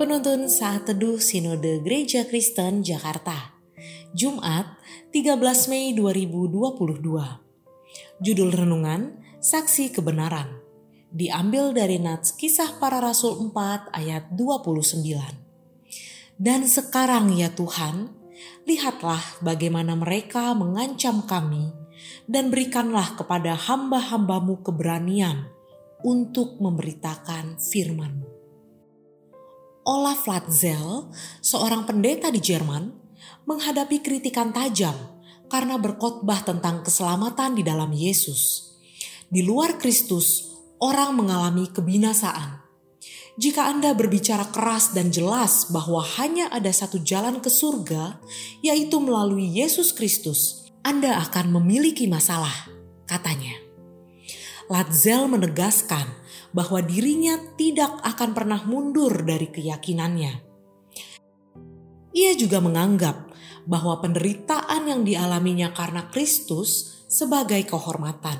Penuntun Saat Teduh Sinode Gereja Kristen Jakarta. Jumat 13 Mei 2022 Judul Renungan Saksi Kebenaran. Diambil dari Nats Kisah Para Rasul 4 ayat 29 Dan sekarang ya Tuhan, lihatlah bagaimana mereka mengancam kami dan berikanlah kepada hamba-hambamu keberanian untuk memberitakan firman-Mu. Olaf Latzel, seorang pendeta di Jerman, menghadapi kritikan tajam karena berkhotbah tentang keselamatan di dalam Yesus. Di luar Kristus, orang mengalami kebinasaan. Jika Anda berbicara keras dan jelas bahwa hanya ada satu jalan ke surga, yaitu melalui Yesus Kristus, Anda akan memiliki masalah, katanya. Latzel menegaskan bahwa dirinya tidak akan pernah mundur dari keyakinannya. Ia juga menganggap bahwa penderitaan yang dialaminya karena Kristus sebagai kehormatan.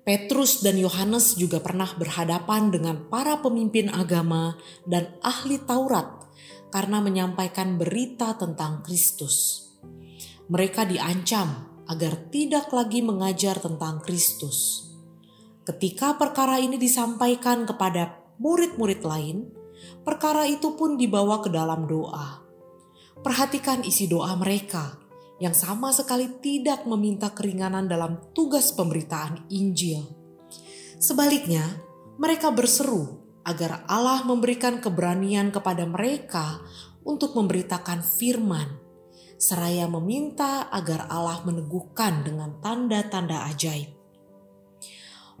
Petrus dan Yohanes juga pernah berhadapan dengan para pemimpin agama dan ahli Taurat karena menyampaikan berita tentang Kristus. Mereka diancam agar tidak lagi mengajar tentang Kristus. Ketika perkara ini disampaikan kepada murid-murid lain, perkara itu pun dibawa ke dalam doa. Perhatikan isi doa mereka yang sama sekali tidak meminta keringanan dalam tugas pemberitaan Injil. Sebaliknya, mereka berseru agar Allah memberikan keberanian kepada mereka untuk memberitakan firman, seraya meminta agar Allah meneguhkan dengan tanda-tanda ajaib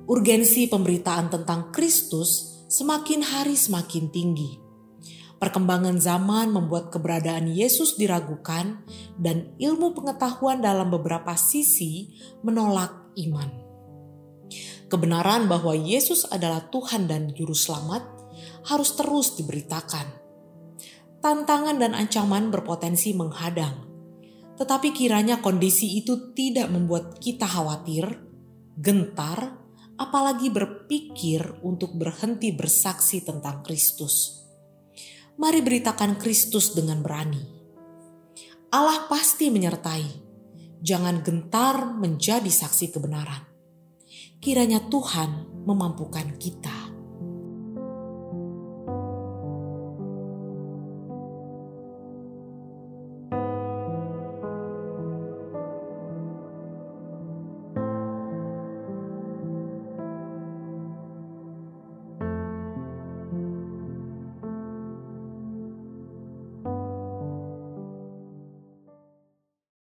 urgensi pemberitaan tentang Kristus semakin hari semakin tinggi. Perkembangan zaman membuat keberadaan Yesus diragukan, dan ilmu pengetahuan dalam beberapa sisi menolak iman. Kebenaran bahwa Yesus adalah Tuhan dan Juru Selamat harus terus diberitakan. Tantangan dan ancaman berpotensi menghadang, tetapi kiranya kondisi itu tidak membuat kita khawatir, gentar, apalagi berpikir untuk berhenti bersaksi tentang Kristus. Mari beritakan Kristus dengan berani. Allah pasti menyertai. Jangan gentar menjadi saksi kebenaran. Kiranya Tuhan memampukan kita.